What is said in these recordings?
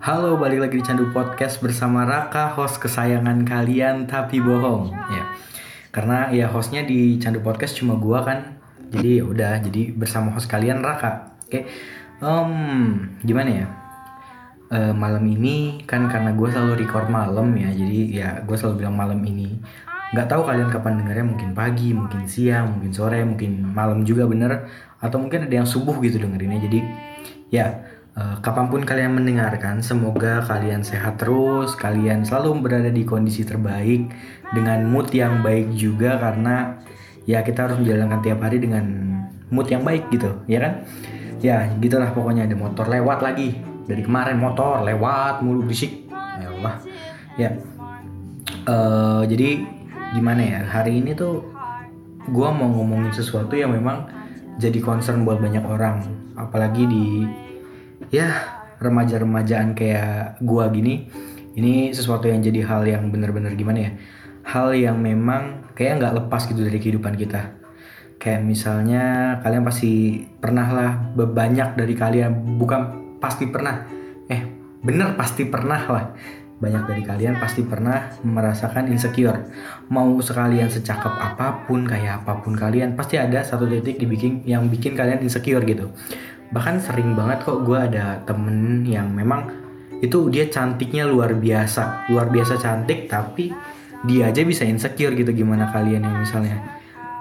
Halo, balik lagi di Candu Podcast bersama Raka, host kesayangan kalian tapi bohong. Ya, karena ya hostnya di Candu Podcast cuma gua kan, jadi ya udah, jadi bersama host kalian Raka. Oke, Em, gimana ya? Eh, malam ini kan karena gue selalu record malam ya, jadi ya gue selalu bilang malam ini. Nggak tahu kalian kapan dengarnya, mungkin pagi, mungkin siang, mungkin sore, mungkin malam juga bener, atau mungkin ada yang subuh gitu dengerinnya. Jadi ya kapan pun kalian mendengarkan, semoga kalian sehat terus, kalian selalu berada di kondisi terbaik dengan mood yang baik juga karena ya kita harus menjalankan tiap hari dengan mood yang baik gitu, ya kan? Ya gitulah pokoknya ada motor lewat lagi dari kemarin motor lewat mulu berisik, ya Allah, ya. Eh, jadi gimana ya hari ini tuh gua mau ngomongin sesuatu yang memang jadi concern buat banyak orang apalagi di ya remaja-remajaan kayak gua gini ini sesuatu yang jadi hal yang bener-bener gimana ya? Hal yang memang kayak nggak lepas gitu dari kehidupan kita. Kayak misalnya kalian pasti pernah lah banyak dari kalian bukan pasti pernah eh bener pasti pernah lah banyak dari kalian pasti pernah merasakan insecure. Mau sekalian secakep apa pun kayak apa pun kalian pasti ada satu titik dibikin yang bikin kalian insecure gitu. Bahkan sering banget kok gue ada temen yang memang itu dia cantiknya luar biasa. Luar biasa cantik tapi dia aja bisa insecure gitu gimana kalian yang misalnya.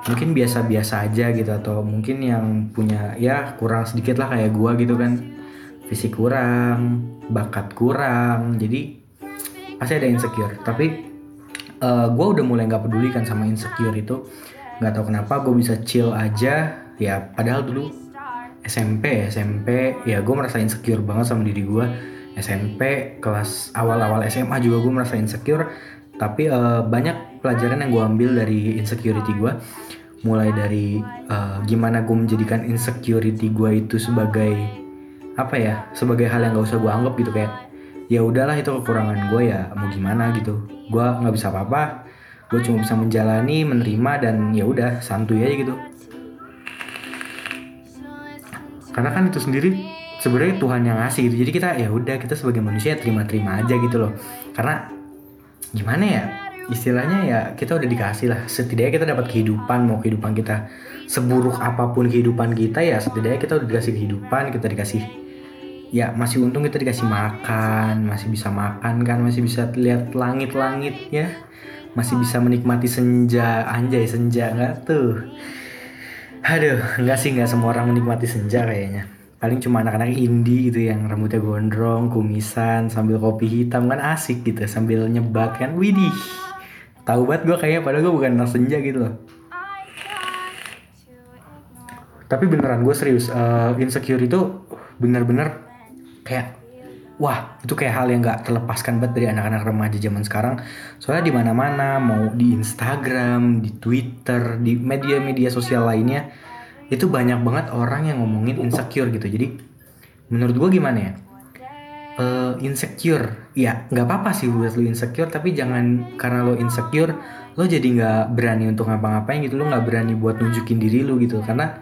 Mungkin biasa-biasa aja gitu atau mungkin yang punya ya kurang sedikit lah kayak gue gitu kan. Fisik kurang bakat kurang jadi pasti ada insecure. Tapi gue udah mulai nggak peduli kan sama insecure itu. Nggak tahu kenapa gue bisa chill aja. Ya padahal dulu SMP SMP ya gue merasa insecure banget sama diri gue SMP kelas awal-awal SMA juga gue merasa insecure. Tapi eh, banyak pelajaran yang gue ambil dari insecurity gue mulai dari eh, gimana gue menjadikan insecurity gue itu sebagai apa ya sebagai hal yang gak usah gue anggap gitu. Kayak ya udahlah itu kekurangan gue ya mau gimana gitu. Gue nggak bisa apa-apa. Gue cuma bisa menjalani menerima dan ya udah santuy aja gitu. Karena kan itu sendiri sebenarnya Tuhan yang ngasih gitu. Jadi kita ya udah kita sebagai manusia terima-terima aja gitu loh. Karena gimana ya istilahnya ya kita udah dikasih lah. Setidaknya kita dapat kehidupan mau kehidupan kita seburuk apa pun kehidupan kita ya setidaknya kita udah dikasih kehidupan kita dikasih ya masih untung kita dikasih makan masih bisa makan kan masih bisa lihat langit-langit ya. Masih bisa menikmati senja anjay senja nggak tuh? Aduh nggak sih nggak semua orang menikmati senja kayaknya. Paling cuma anak-anak indie gitu yang rambutnya gondrong kumisan sambil kopi hitam kan asik gitu sambil nyebat kan. Widih tahu banget gue kayaknya padahal gue bukan anak senja gitu loh. Tapi beneran gue serius eh, insecure itu bener-bener kayak wah itu kayak hal yang nggak terlepaskan banget dari anak-anak remaja zaman sekarang. Soalnya di mana-mana mau di Instagram di Twitter di media-media sosial lainnya itu banyak banget orang yang ngomongin insecure gitu. Jadi menurut gue gimana ya? Eh, insecure. Ya nggak apa-apa sih buat lu insecure tapi jangan karena lo insecure lo jadi nggak berani untuk ngapa-ngapain gitu. Lo nggak berani buat nunjukin diri lu gitu. Karena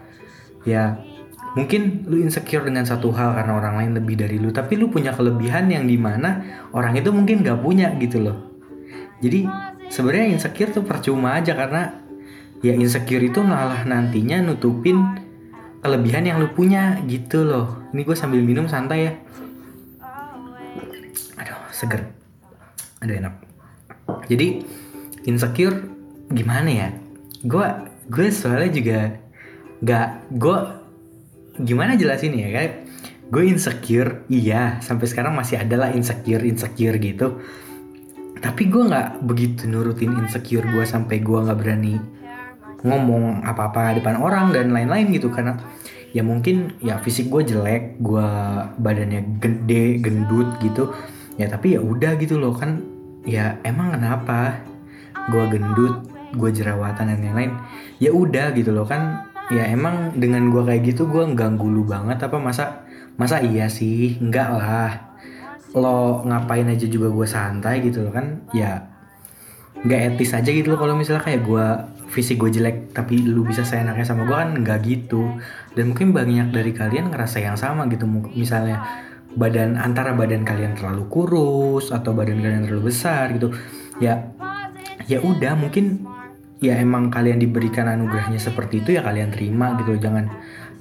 ya mungkin lu insecure dengan satu hal karena orang lain lebih dari lu tapi lu punya kelebihan yang di mana orang itu mungkin nggak punya gitu loh. Jadi sebenarnya insecure tuh percuma aja karena ya insecure itu malah nantinya nutupin kelebihan yang lu punya gitu loh. Ini gue sambil minum santai ya. Aduh seger. Aduh enak. Jadi insecure gimana ya? Gue gue soalnya juga nggak gue gimana jelasin ya kayak gue insecure iya sampai sekarang masih ada lah insecure insecure gitu. Tapi gue nggak begitu nurutin insecure gue sampai gue nggak berani ngomong apa-apa depan orang dan lain-lain gitu karena ya mungkin ya fisik gue jelek gue badannya gede gendut gitu. Ya tapi ya udah gitu loh kan ya emang kenapa? Gue gendut gue jerawatan dan lain-lain. Ya udah gitu loh kan ya emang dengan gue kayak gitu gue ganggu lu banget apa masa masa iya sih? Enggak lah. Lo ngapain aja juga gue santai gitu loh kan? Ya nggak etis aja gitu loh kalau misalnya kayak gue fisik gue jelek tapi lu bisa seenaknya sama gue kan? Nggak gitu. Dan mungkin banyak dari kalian ngerasa yang sama gitu. Misalnya badan antara badan kalian terlalu kurus atau badan kalian terlalu besar gitu. Ya ya udah mungkin ya emang kalian diberikan anugerahnya seperti itu ya kalian terima gitu. Jangan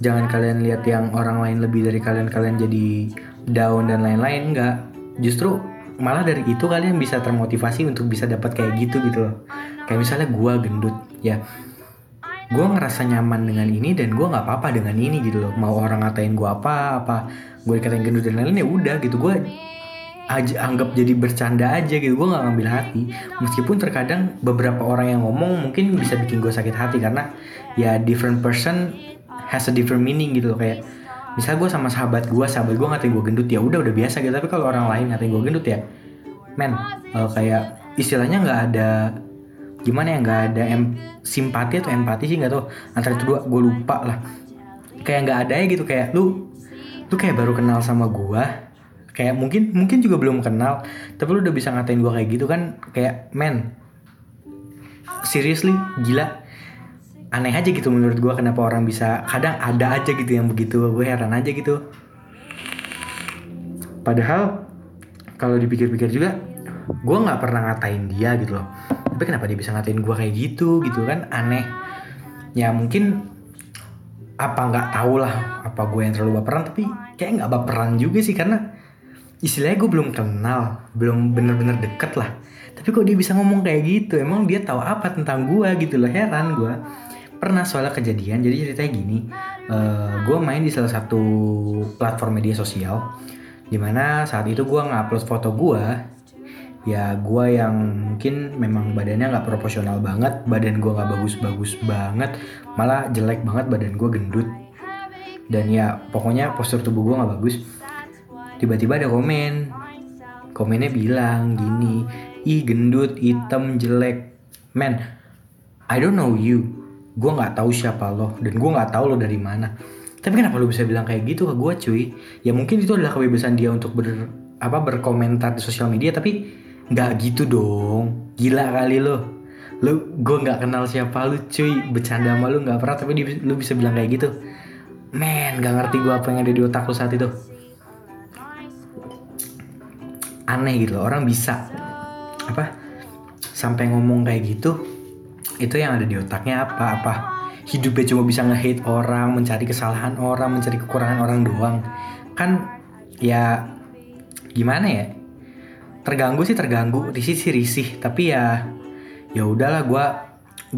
jangan kalian lihat yang orang lain lebih dari kalian kalian jadi down dan lain-lain enggak. Justru malah dari itu kalian bisa termotivasi untuk bisa dapat kayak gitu gitu loh. Kayak misalnya gua gendut ya. Gue ngerasa nyaman dengan ini dan gue nggak apa-apa dengan ini gitu loh. Mau orang ngatain gue apa apa gue dikatain gendut dan lain-lain ya udah gitu. Gue aja anggap jadi bercanda aja gitu. Gue nggak ngambil hati. Meskipun terkadang beberapa orang yang ngomong mungkin bisa bikin gue sakit hati karena ya different person has a different meaning gitu loh. Kayak misal gue sama sahabat gue sahabat gue ngatain gue gendut ya udah udah biasa gitu. Tapi kalau orang lain ngatain gue gendut ya men uh, kayak istilahnya nggak ada gimana ya nggak ada em simpati atau empati sih nggak tau antara itu dua gue lupa lah. Kayak nggak ada ya gitu. Kayak lu lu kayak baru kenal sama gue kayak mungkin mungkin juga belum kenal tapi lu udah bisa ngatain gue kayak gitu kan kayak men seriously? Gila. Aneh aja gitu menurut gue kenapa orang bisa kadang ada aja gitu yang begitu gue heran aja gitu. Padahal kalau dipikir-pikir juga gue nggak pernah ngatain dia gitu loh. Tapi kenapa dia bisa ngatain gue kayak gitu gitu kan? Aneh. Ya mungkin apa nggak tahu lah apa gue yang terlalu baperan tapi kayak nggak baperan juga sih karena istilahnya gue belum kenal belum bener-bener deket lah. Tapi kok dia bisa ngomong kayak gitu? Emang dia tahu apa tentang gue gitu loh? Heran gue pernah soalnya kejadian jadi ceritanya gini. Uh, eh, gue main di salah satu platform media sosial di mana saat itu gue ngupload foto gue ya gue yang mungkin memang badannya nggak proporsional banget badan gue nggak bagus-bagus banget malah jelek banget badan gue gendut. Dan ya pokoknya postur tubuh gue nggak bagus tiba-tiba ada komen. Komennya bilang gini ih gendut hitam jelek. Man I don't know you. Gue nggak tahu siapa lo dan gue nggak tahu lo dari mana. Tapi kenapa lo bisa bilang kayak gitu ke gue cuy? Ya mungkin itu adalah kebebasan dia untuk ber apa berkomentar di sosial media tapi nggak gitu dong. Gila kali lo. Lo gue nggak kenal siapa lu cuy. Bercanda sama lu nggak pernah tapi di, lu bisa bilang kayak gitu. Men nggak ngerti gue apa yang ada di otak lu saat itu aneh gitu loh. Orang bisa apa sampai ngomong kayak gitu itu yang ada di otaknya apa apa. Hidupnya cuma bisa nge-hate orang mencari kesalahan orang mencari kekurangan orang doang. Kan ya gimana ya? Terganggu sih terganggu risih sih risih. Tapi ya ya udahlah gue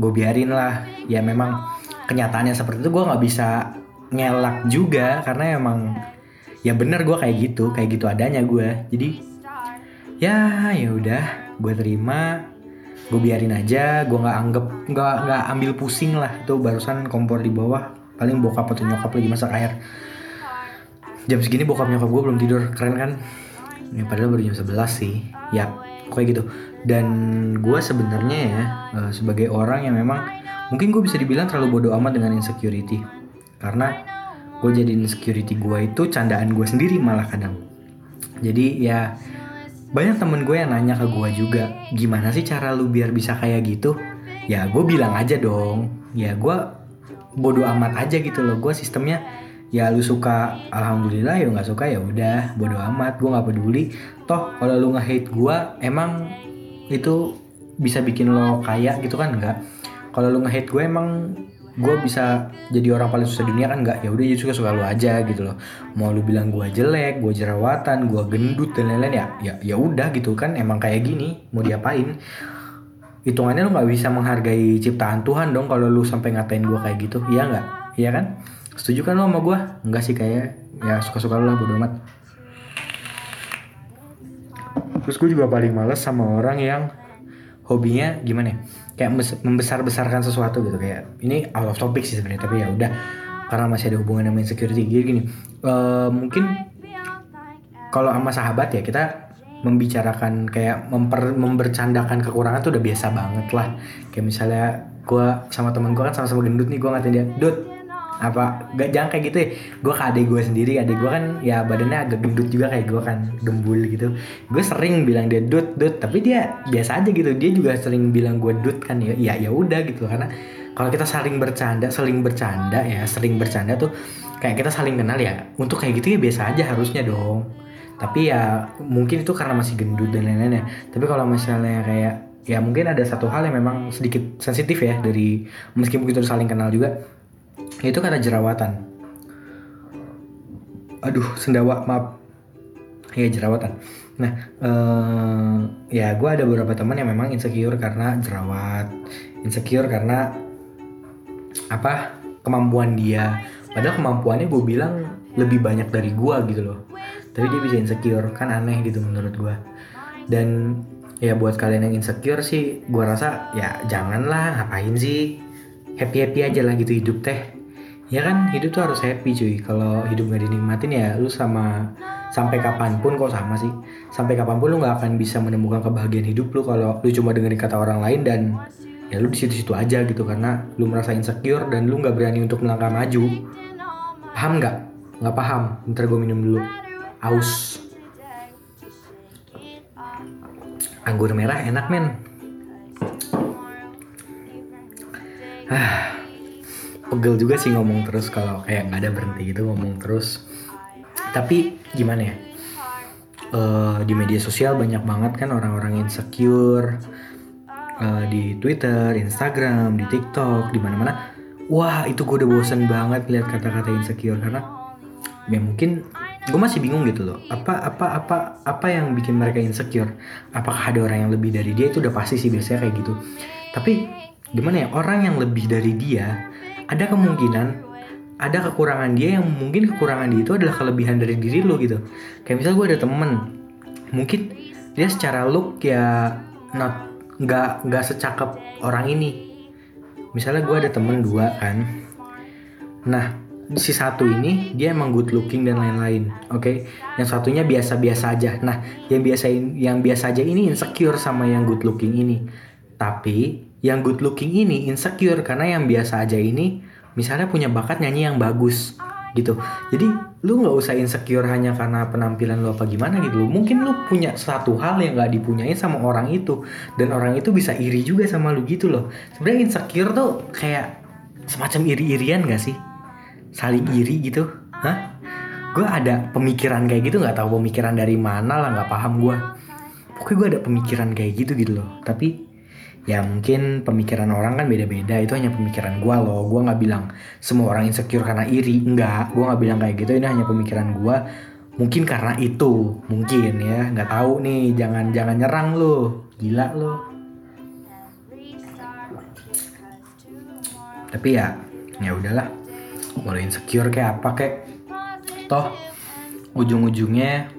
gue biarin lah. Ya memang kenyataannya seperti itu gue nggak bisa ngelak juga. Karena emang ya bener gue kayak gitu kayak gitu adanya gue jadi ya ya udah gue terima. Gue biarin aja gue nggak anggap nggak nggak ambil pusing lah. Itu barusan kompor di bawah. Paling bokap atau nyokap lagi masak air. Jam segini bokap nyokap gue belum tidur. Keren kan? Ini padahal baru jam 11 sih. Ya kayak gitu. Dan gue sebenarnya ya uh, sebagai orang yang memang mungkin gue bisa dibilang terlalu bodoh amat dengan insecurity. Karena gue jadi insecurity gue itu candaan gue sendiri malah kadang. Jadi ya banyak temen gue yang nanya ke gue juga gimana sih cara lu biar bisa kayak gitu? Ya gue bilang aja dong. Ya gue bodoh amat aja gitu loh. Gue sistemnya ya lu suka alhamdulillah ya nggak suka ya udah bodo amat. Gue nggak peduli. Toh kalau lu nge hate gue emang itu bisa bikin lo kaya gitu kan? Enggak kalau lu nge hate gue emang gue bisa jadi orang paling susah dunia kan? Enggak ya udah jadi suka suka lu aja gitu loh. Mau lu bilang gue jelek gue jerawatan gue gendut dan lain-lain ya ya ya udah gitu kan? Emang kayak gini mau diapain? Hitungannya lu nggak bisa menghargai ciptaan Tuhan dong kalau lu sampai ngatain gue kayak gitu. Iya nggak? Iya kan? Setuju kan lo sama gue enggak sih kayak ya suka-suka lo lah bodo amat. Terus gue juga paling males sama orang yang hobinya gimana ya? Kayak membesar-besarkan sesuatu gitu. Kayak ini out of topic sih sebenarnya tapi ya udah. Karena masih ada hubungan dengan security gini, gini uh, mungkin kalau sama sahabat ya kita membicarakan kayak memper, membercandakan kekurangan tuh udah biasa banget lah. Kayak misalnya gue sama temen gue kan sama-sama gendut nih gue ngatain dia dud apa gak jangan kayak gitu ya. Gue ke adik gue sendiri adik gue kan ya badannya agak gendut juga kayak gue kan gembul gitu. Gue sering bilang dia dut dut tapi dia biasa aja gitu. Dia juga sering bilang gue dut kan ya. Ya ya udah gitu. Karena kalau kita saling bercanda saling bercanda ya sering bercanda tuh kayak kita saling kenal ya untuk kayak gitu ya biasa aja harusnya dong. Tapi ya mungkin itu karena masih gendut dan lain-lain ya. Tapi kalau misalnya kayak ya mungkin ada satu hal yang memang sedikit sensitif ya dari meskipun kita saling kenal juga itu kata jerawatan. Aduh sendawa maaf. Ya jerawatan. Nah eh, ya gue ada beberapa teman yang memang insecure karena jerawat. Insecure karena apa kemampuan dia. Padahal kemampuannya gue bilang lebih banyak dari gue gitu loh. Tapi dia bisa insecure kan aneh gitu menurut gue dan ya buat kalian yang insecure sih gue rasa ya janganlah ngapain sih? Happy happy aja lah gitu hidup teh ya kan hidup tuh harus happy cuy. Kalau hidup gak dinikmatin ya lu sama sampai kapan pun kok sama sih. Sampai kapan pun lu nggak akan bisa menemukan kebahagiaan hidup lu kalau lu cuma dengerin kata orang lain dan ya lu di situ-situ aja gitu. Karena lu merasa insecure dan lu nggak berani untuk melangkah maju. Paham nggak? Nggak paham. Ntar gue minum dulu. Aus. Anggur merah enak men. Ah pegel juga sih ngomong terus kalau kayak nggak ada berhenti gitu ngomong terus. Tapi gimana ya? Uh, di media sosial banyak banget kan orang-orang insecure uh, di Twitter, Instagram, di TikTok, di mana-mana. Wah itu gue udah bosen banget lihat kata-kata insecure karena ya mungkin gue masih bingung gitu loh. Apa apa apa apa yang bikin mereka insecure? Apakah ada orang yang lebih dari dia? Itu udah pasti sih biasanya kayak gitu. Tapi gimana ya? Orang yang lebih dari dia ada kemungkinan ada kekurangan dia yang mungkin kekurangan dia itu adalah kelebihan dari diri lo gitu. Kayak misal gue ada temen mungkin dia secara look ya not nggak nggak secakep orang ini. Misalnya gue ada temen dua kan nah si satu ini dia emang good looking dan lain-lain oke? Okay? yang satunya biasa-biasa aja. Nah yang biasa yang biasa aja ini insecure sama yang good looking ini. Tapi yang good looking ini insecure karena yang biasa aja ini misalnya punya bakat nyanyi yang bagus gitu. Jadi lu nggak usah insecure hanya karena penampilan lu apa gimana gitu mungkin lu punya satu hal yang nggak dipunyain sama orang itu dan orang itu bisa iri juga sama lu gitu loh. Sebenarnya insecure tuh kayak semacam iri-irian gak sih? Saling iri gitu. Hah? Gue ada pemikiran kayak gitu nggak tahu pemikiran dari mana lah nggak paham gue pokoknya gue ada pemikiran kayak gitu gitu loh. Tapi ya mungkin pemikiran orang kan beda-beda. Itu hanya pemikiran gue loh. Gue nggak bilang semua orang insecure karena iri. Enggak gue nggak bilang kayak gitu. Ini hanya pemikiran gue mungkin karena itu. Mungkin ya. Nggak tahu nih. Jangan jangan nyerang lo gila lo tapi ya ya udahlah. Mau insecure kayak apa kayak toh ujung-ujungnya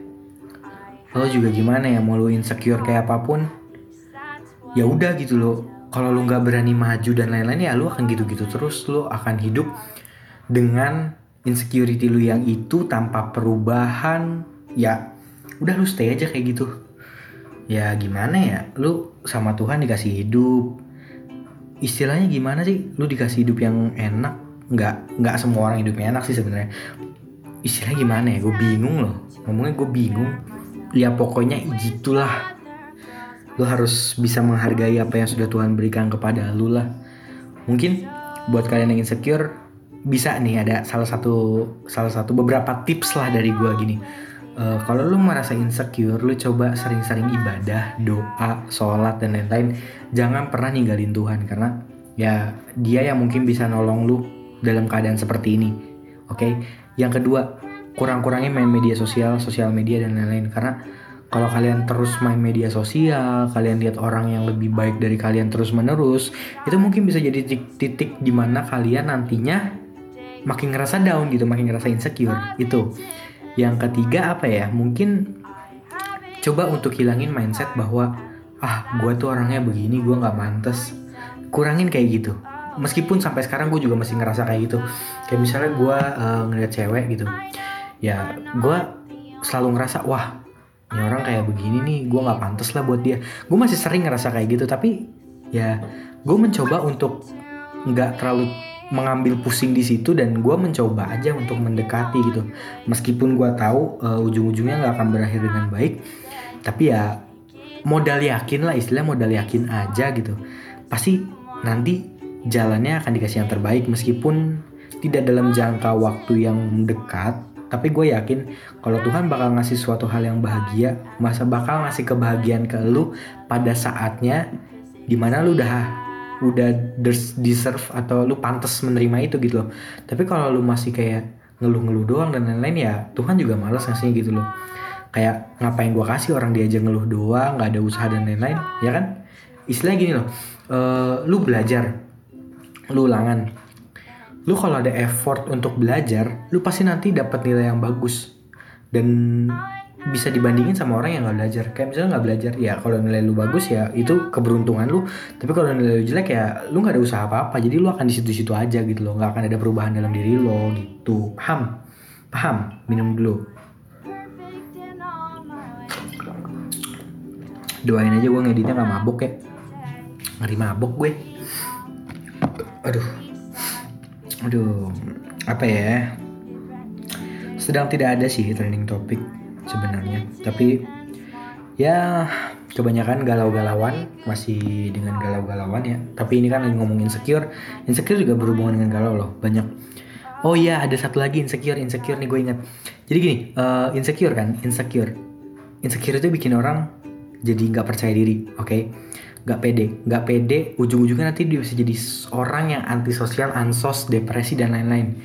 lo juga gimana ya mau lo insecure kayak apa pun ya udah gitu loh. Kalau lu nggak berani maju dan lain-lain ya lu akan gitu-gitu terus. Lu akan hidup dengan insecurity lu yang itu tanpa perubahan. Ya udah lu stay aja kayak gitu. Ya gimana ya? Lu sama Tuhan dikasih hidup. Istilahnya gimana sih? Lu dikasih hidup yang enak. Nggak nggak semua orang hidupnya enak sih sebenarnya. Istilahnya gimana ya? Gue bingung loh. Ngomongnya gue bingung. Ya pokoknya gitulah lu harus bisa menghargai apa yang sudah Tuhan berikan kepada lu lah. Mungkin buat kalian yang insecure bisa nih ada salah satu salah satu beberapa tips lah dari gua gini. Uh, kalau lu merasa insecure lu coba sering-sering ibadah doa sholat dan lain-lain. Jangan pernah ninggalin Tuhan karena ya dia yang mungkin bisa nolong lu dalam keadaan seperti ini. Oke? Okay? yang kedua kurang-kurangnya main media sosial sosial media dan lain-lain. Karena kalau kalian terus main media sosial, kalian lihat orang yang lebih baik dari kalian terus menerus, itu mungkin bisa jadi titik-titik di mana kalian nantinya makin ngerasa down gitu, makin ngerasa insecure. Itu. Yang ketiga apa ya? Mungkin coba untuk hilangin mindset bahwa ah gue tuh orangnya begini, gue nggak mantes. Kurangin kayak gitu. Meskipun sampai sekarang gue juga masih ngerasa kayak gitu. Kayak misalnya gue uh, ngeliat cewek gitu, ya gue selalu ngerasa wah ini orang kayak begini nih gue nggak pantas lah buat dia. Gue masih sering ngerasa kayak gitu tapi ya gue mencoba untuk nggak terlalu mengambil pusing di situ dan gue mencoba aja untuk mendekati gitu. Meskipun gue tahu uh, ujung-ujungnya nggak akan berakhir dengan baik tapi ya modal yakin lah istilah modal yakin aja gitu. Pasti nanti jalannya akan dikasih yang terbaik meskipun tidak dalam jangka waktu yang dekat tapi gue yakin kalau Tuhan bakal ngasih suatu hal yang bahagia masa bakal ngasih kebahagiaan ke lu pada saatnya di mana lu udah udah deserve atau lu pantas menerima itu gitu loh. Tapi kalau lu masih kayak ngeluh-ngeluh doang dan lain-lain ya Tuhan juga males ngasihnya gitu loh. Kayak ngapain gue kasih orang dia aja ngeluh doang nggak ada usaha dan lain-lain ya kan? Istilahnya gini loh uh, lu belajar lu ulangan lu kalau ada effort untuk belajar lu pasti nanti dapat nilai yang bagus. Dan bisa dibandingin sama orang yang nggak belajar. Kayak misalnya nggak belajar ya kalau nilai lu bagus ya itu keberuntungan lu. Tapi kalau nilai lu jelek ya lu nggak ada usaha apa apa jadi lu akan di situ-situ aja gitu loh. Nggak akan ada perubahan dalam diri lo gitu. Paham? Paham? Minum dulu. Doain aja gue ngeditnya nggak mabuk ya. Ngeri mabuk gue. Aduh aduh apa ya? Sedang tidak ada sih trending topik sebenarnya. Tapi ya kebanyakan galau-galauan masih dengan galau-galauan ya. Tapi ini kan lagi ngomong insecure. Insecure juga berhubungan dengan galau loh banyak. Oh iya ada satu lagi insecure insecure nih gue ingat. Jadi gini uh, insecure kan insecure. Insecure itu bikin orang jadi nggak percaya diri oke? okay? Nggak pede. Nggak pede ujung-ujungnya nanti dia bisa jadi orang yang antisosial ansos depresi dan lain-lain.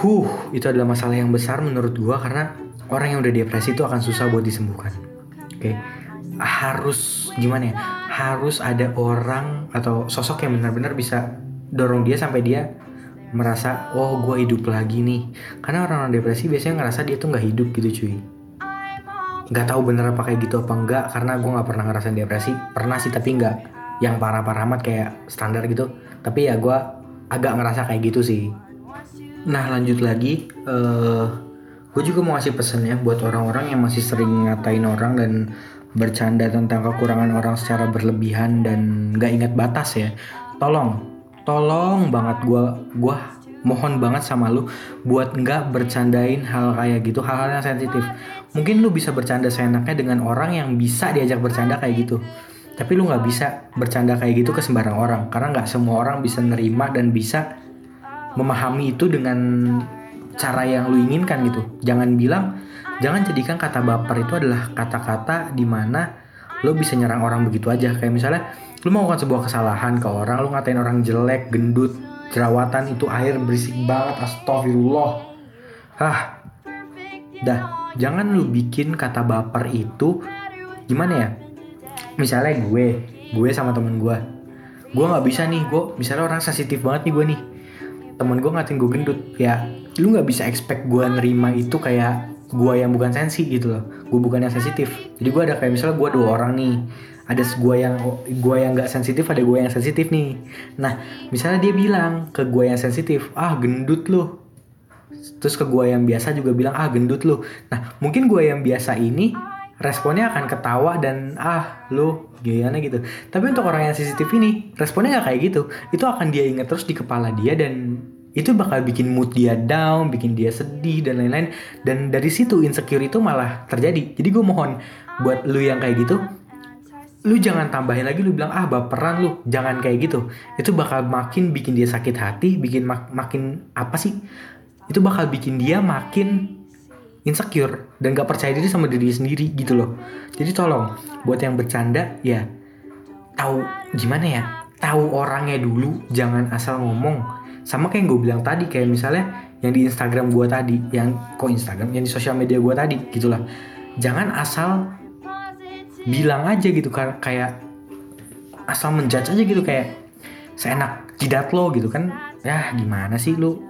Huh itu adalah masalah yang besar menurut gua karena orang yang udah depresi itu akan susah buat disembuhkan. Oke? Okay? harus gimana ya? Harus ada orang atau sosok yang benar-benar bisa dorong dia sampai dia merasa oh gue hidup lagi nih. Karena orang-orang depresi biasanya ngerasa dia tuh nggak hidup gitu cuy nggak tahu bener apa kayak gitu apa enggak karena gue nggak pernah ngerasain depresi. Pernah sih tapi nggak yang parah-parah amat kayak standar gitu. Tapi ya gue agak ngerasa kayak gitu sih. Nah lanjut lagi uh, eh, gue juga mau kasih pesen ya buat orang-orang yang masih sering ngatain orang dan bercanda tentang kekurangan orang secara berlebihan dan nggak ingat batas ya. Tolong tolong banget gue gue mohon banget sama lu buat nggak bercandain hal kayak gitu hal-hal yang sensitif. Mungkin lu bisa bercanda seenaknya dengan orang yang bisa diajak bercanda kayak gitu. Tapi lu nggak bisa bercanda kayak gitu ke sembarang orang karena nggak semua orang bisa nerima dan bisa memahami itu dengan cara yang lu inginkan gitu. Jangan bilang jangan jadikan kata baper itu adalah kata-kata di mana lu bisa nyerang orang begitu aja. Kayak misalnya lu melakukan sebuah kesalahan ke orang lu ngatain orang jelek gendut jerawatan itu air berisik banget astagfirullah. Ah dah jangan lu bikin kata baper itu. Gimana ya? Misalnya gue gue sama temen gue. Gue nggak bisa nih gue misalnya orang sensitif banget nih gue nih. Temen gue ngatain gue gendut ya lu nggak bisa expect gue nerima itu kayak gue yang bukan sensi gitu loh. Gue bukan yang sensitif. Jadi gue ada kayak misalnya gue dua orang nih ada gue yang gue yang nggak sensitif ada gue yang sensitif nih. Nah misalnya dia bilang ke gue yang sensitif ah gendut loh terus ke gue yang biasa juga bilang ah gendut loh nah mungkin gue yang biasa ini responnya akan ketawa dan ah lo gimana gitu. Tapi untuk orang yang sensitif ini responnya nggak kayak gitu. Itu akan dia ingat terus di kepala dia dan itu bakal bikin mood dia down, bikin dia sedih dan lain-lain. Dan dari situ insecure itu malah terjadi. Jadi gue mohon buat lu yang kayak gitu, lu jangan tambahin lagi lu bilang ah baperan lu. Jangan kayak gitu. Itu bakal makin bikin dia sakit hati bikin mak makin apa sih? Itu bakal bikin dia makin insecure dan gak percaya diri sama diri sendiri gitu loh. Jadi tolong buat yang bercanda ya tahu gimana ya? Tahu orangnya dulu jangan asal ngomong. Sama kayak yang gue bilang tadi kayak misalnya yang di Instagram gue tadi yang kok Instagram? Yang di sosial media gue tadi gitulah. Jangan asal bilang aja gitu kan kayak asal menjudge aja gitu kayak seenak jidat lo gitu kan. Ya gimana sih lu?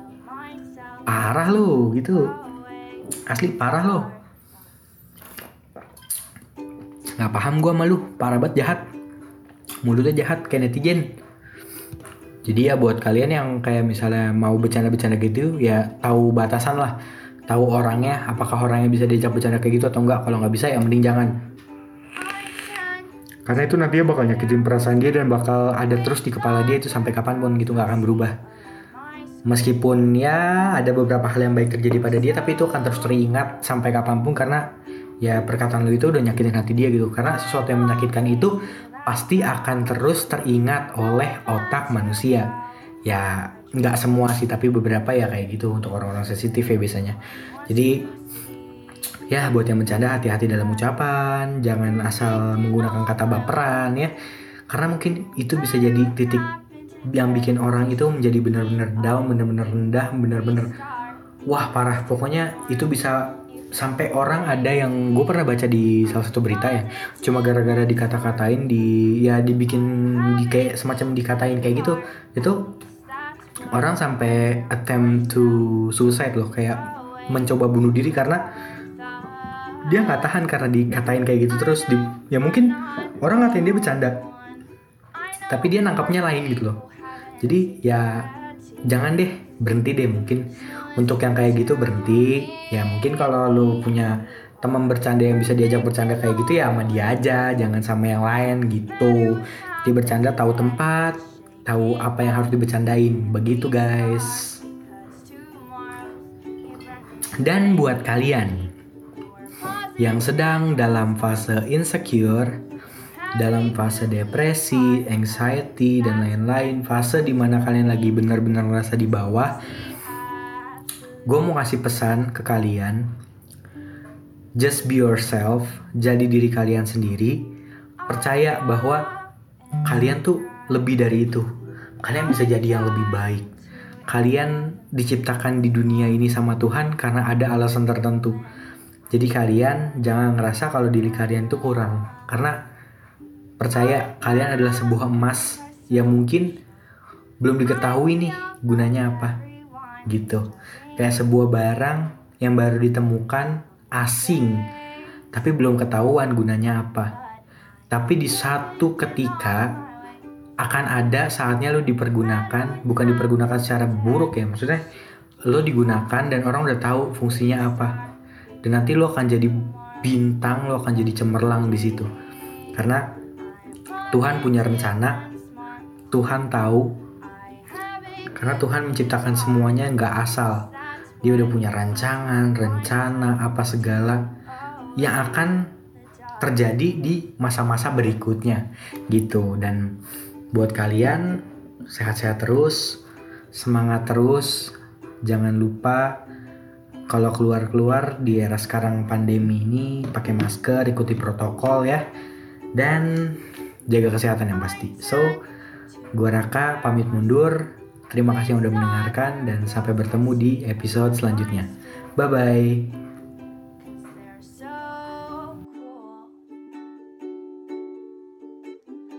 Parah lo gitu. Asli parah lo. Nggak paham gue sama lu parah banget jahat. Mulutnya jahat kayak netizen. Jadi ya buat kalian yang kayak misalnya mau bercanda-bercanda gitu ya tahu batasan lah. Tahu orangnya apakah orangnya bisa diajak bercanda kayak gitu atau enggak kalau nggak bisa ya mending jangan karena itu nantinya bakal nyakitin perasaan dia dan bakal ada terus di kepala dia itu sampai kapan pun gitu nggak akan berubah. Meskipun ya ada beberapa hal yang baik terjadi pada dia tapi itu akan terus teringat sampai kapan pun karena ya perkataan lu itu udah nyakitin hati dia gitu. Karena sesuatu yang menyakitkan itu pasti akan terus teringat oleh otak manusia. Ya nggak semua sih tapi beberapa ya kayak gitu untuk orang-orang sensitif ya biasanya. Jadi ya buat yang bercanda hati-hati dalam ucapan, jangan asal menggunakan kata baperan ya. Karena mungkin itu bisa jadi titik yang bikin orang itu menjadi benar-benar down, benar-benar rendah, benar-benar wah parah. Pokoknya itu bisa sampai orang ada yang gue pernah baca di salah satu berita ya cuma gara-gara dikata-katain di ya dibikin di kayak semacam dikatain kayak gitu itu orang sampai attempt to suicide loh kayak mencoba bunuh diri karena dia nggak tahan karena dikatain kayak gitu terus di, ya mungkin orang ngatain dia bercanda. Tapi dia nangkapnya lain gitu loh. Jadi ya jangan deh berhenti deh mungkin. Untuk yang kayak gitu berhenti. Ya mungkin kalau lu punya teman bercanda yang bisa diajak bercanda kayak gitu ya sama dia aja jangan sama yang lain gitu. Dia bercanda tahu tempat tahu apa yang harus dibercandain. Begitu guys. Dan buat kalian yang sedang dalam fase insecure dalam fase depresi, anxiety, dan lain-lain, fase di mana kalian lagi benar-benar merasa di bawah, gue mau kasih pesan ke kalian. Just be yourself jadi diri kalian sendiri. Percaya bahwa kalian tuh lebih dari itu. Kalian bisa jadi yang lebih baik. Kalian diciptakan di dunia ini sama Tuhan karena ada alasan tertentu jadi kalian jangan ngerasa kalau diri kalian tuh kurang. Karena percaya kalian adalah sebuah emas yang mungkin belum diketahui nih gunanya apa gitu. Kayak sebuah barang yang baru ditemukan asing tapi belum ketahuan gunanya apa. Tapi di satu ketika akan ada saatnya lo dipergunakan bukan dipergunakan secara buruk ya maksudnya lo digunakan dan orang udah tahu fungsinya apa dan nanti lo akan jadi bintang lo akan jadi cemerlang di situ. Karena Tuhan punya rencana Tuhan tahu. Karena Tuhan menciptakan semuanya nggak asal. Dia udah punya rancangan, rencana, apa segala yang akan terjadi di masa-masa berikutnya gitu. Dan buat kalian sehat-sehat terus semangat terus. Jangan lupa kalau keluar-keluar di era sekarang pandemi ini pakai masker ikuti protokol ya dan jaga kesehatan yang pasti so gua Raka pamit mundur Terima kasih yang udah mendengarkan dan sampai bertemu di episode selanjutnya. Bye bye.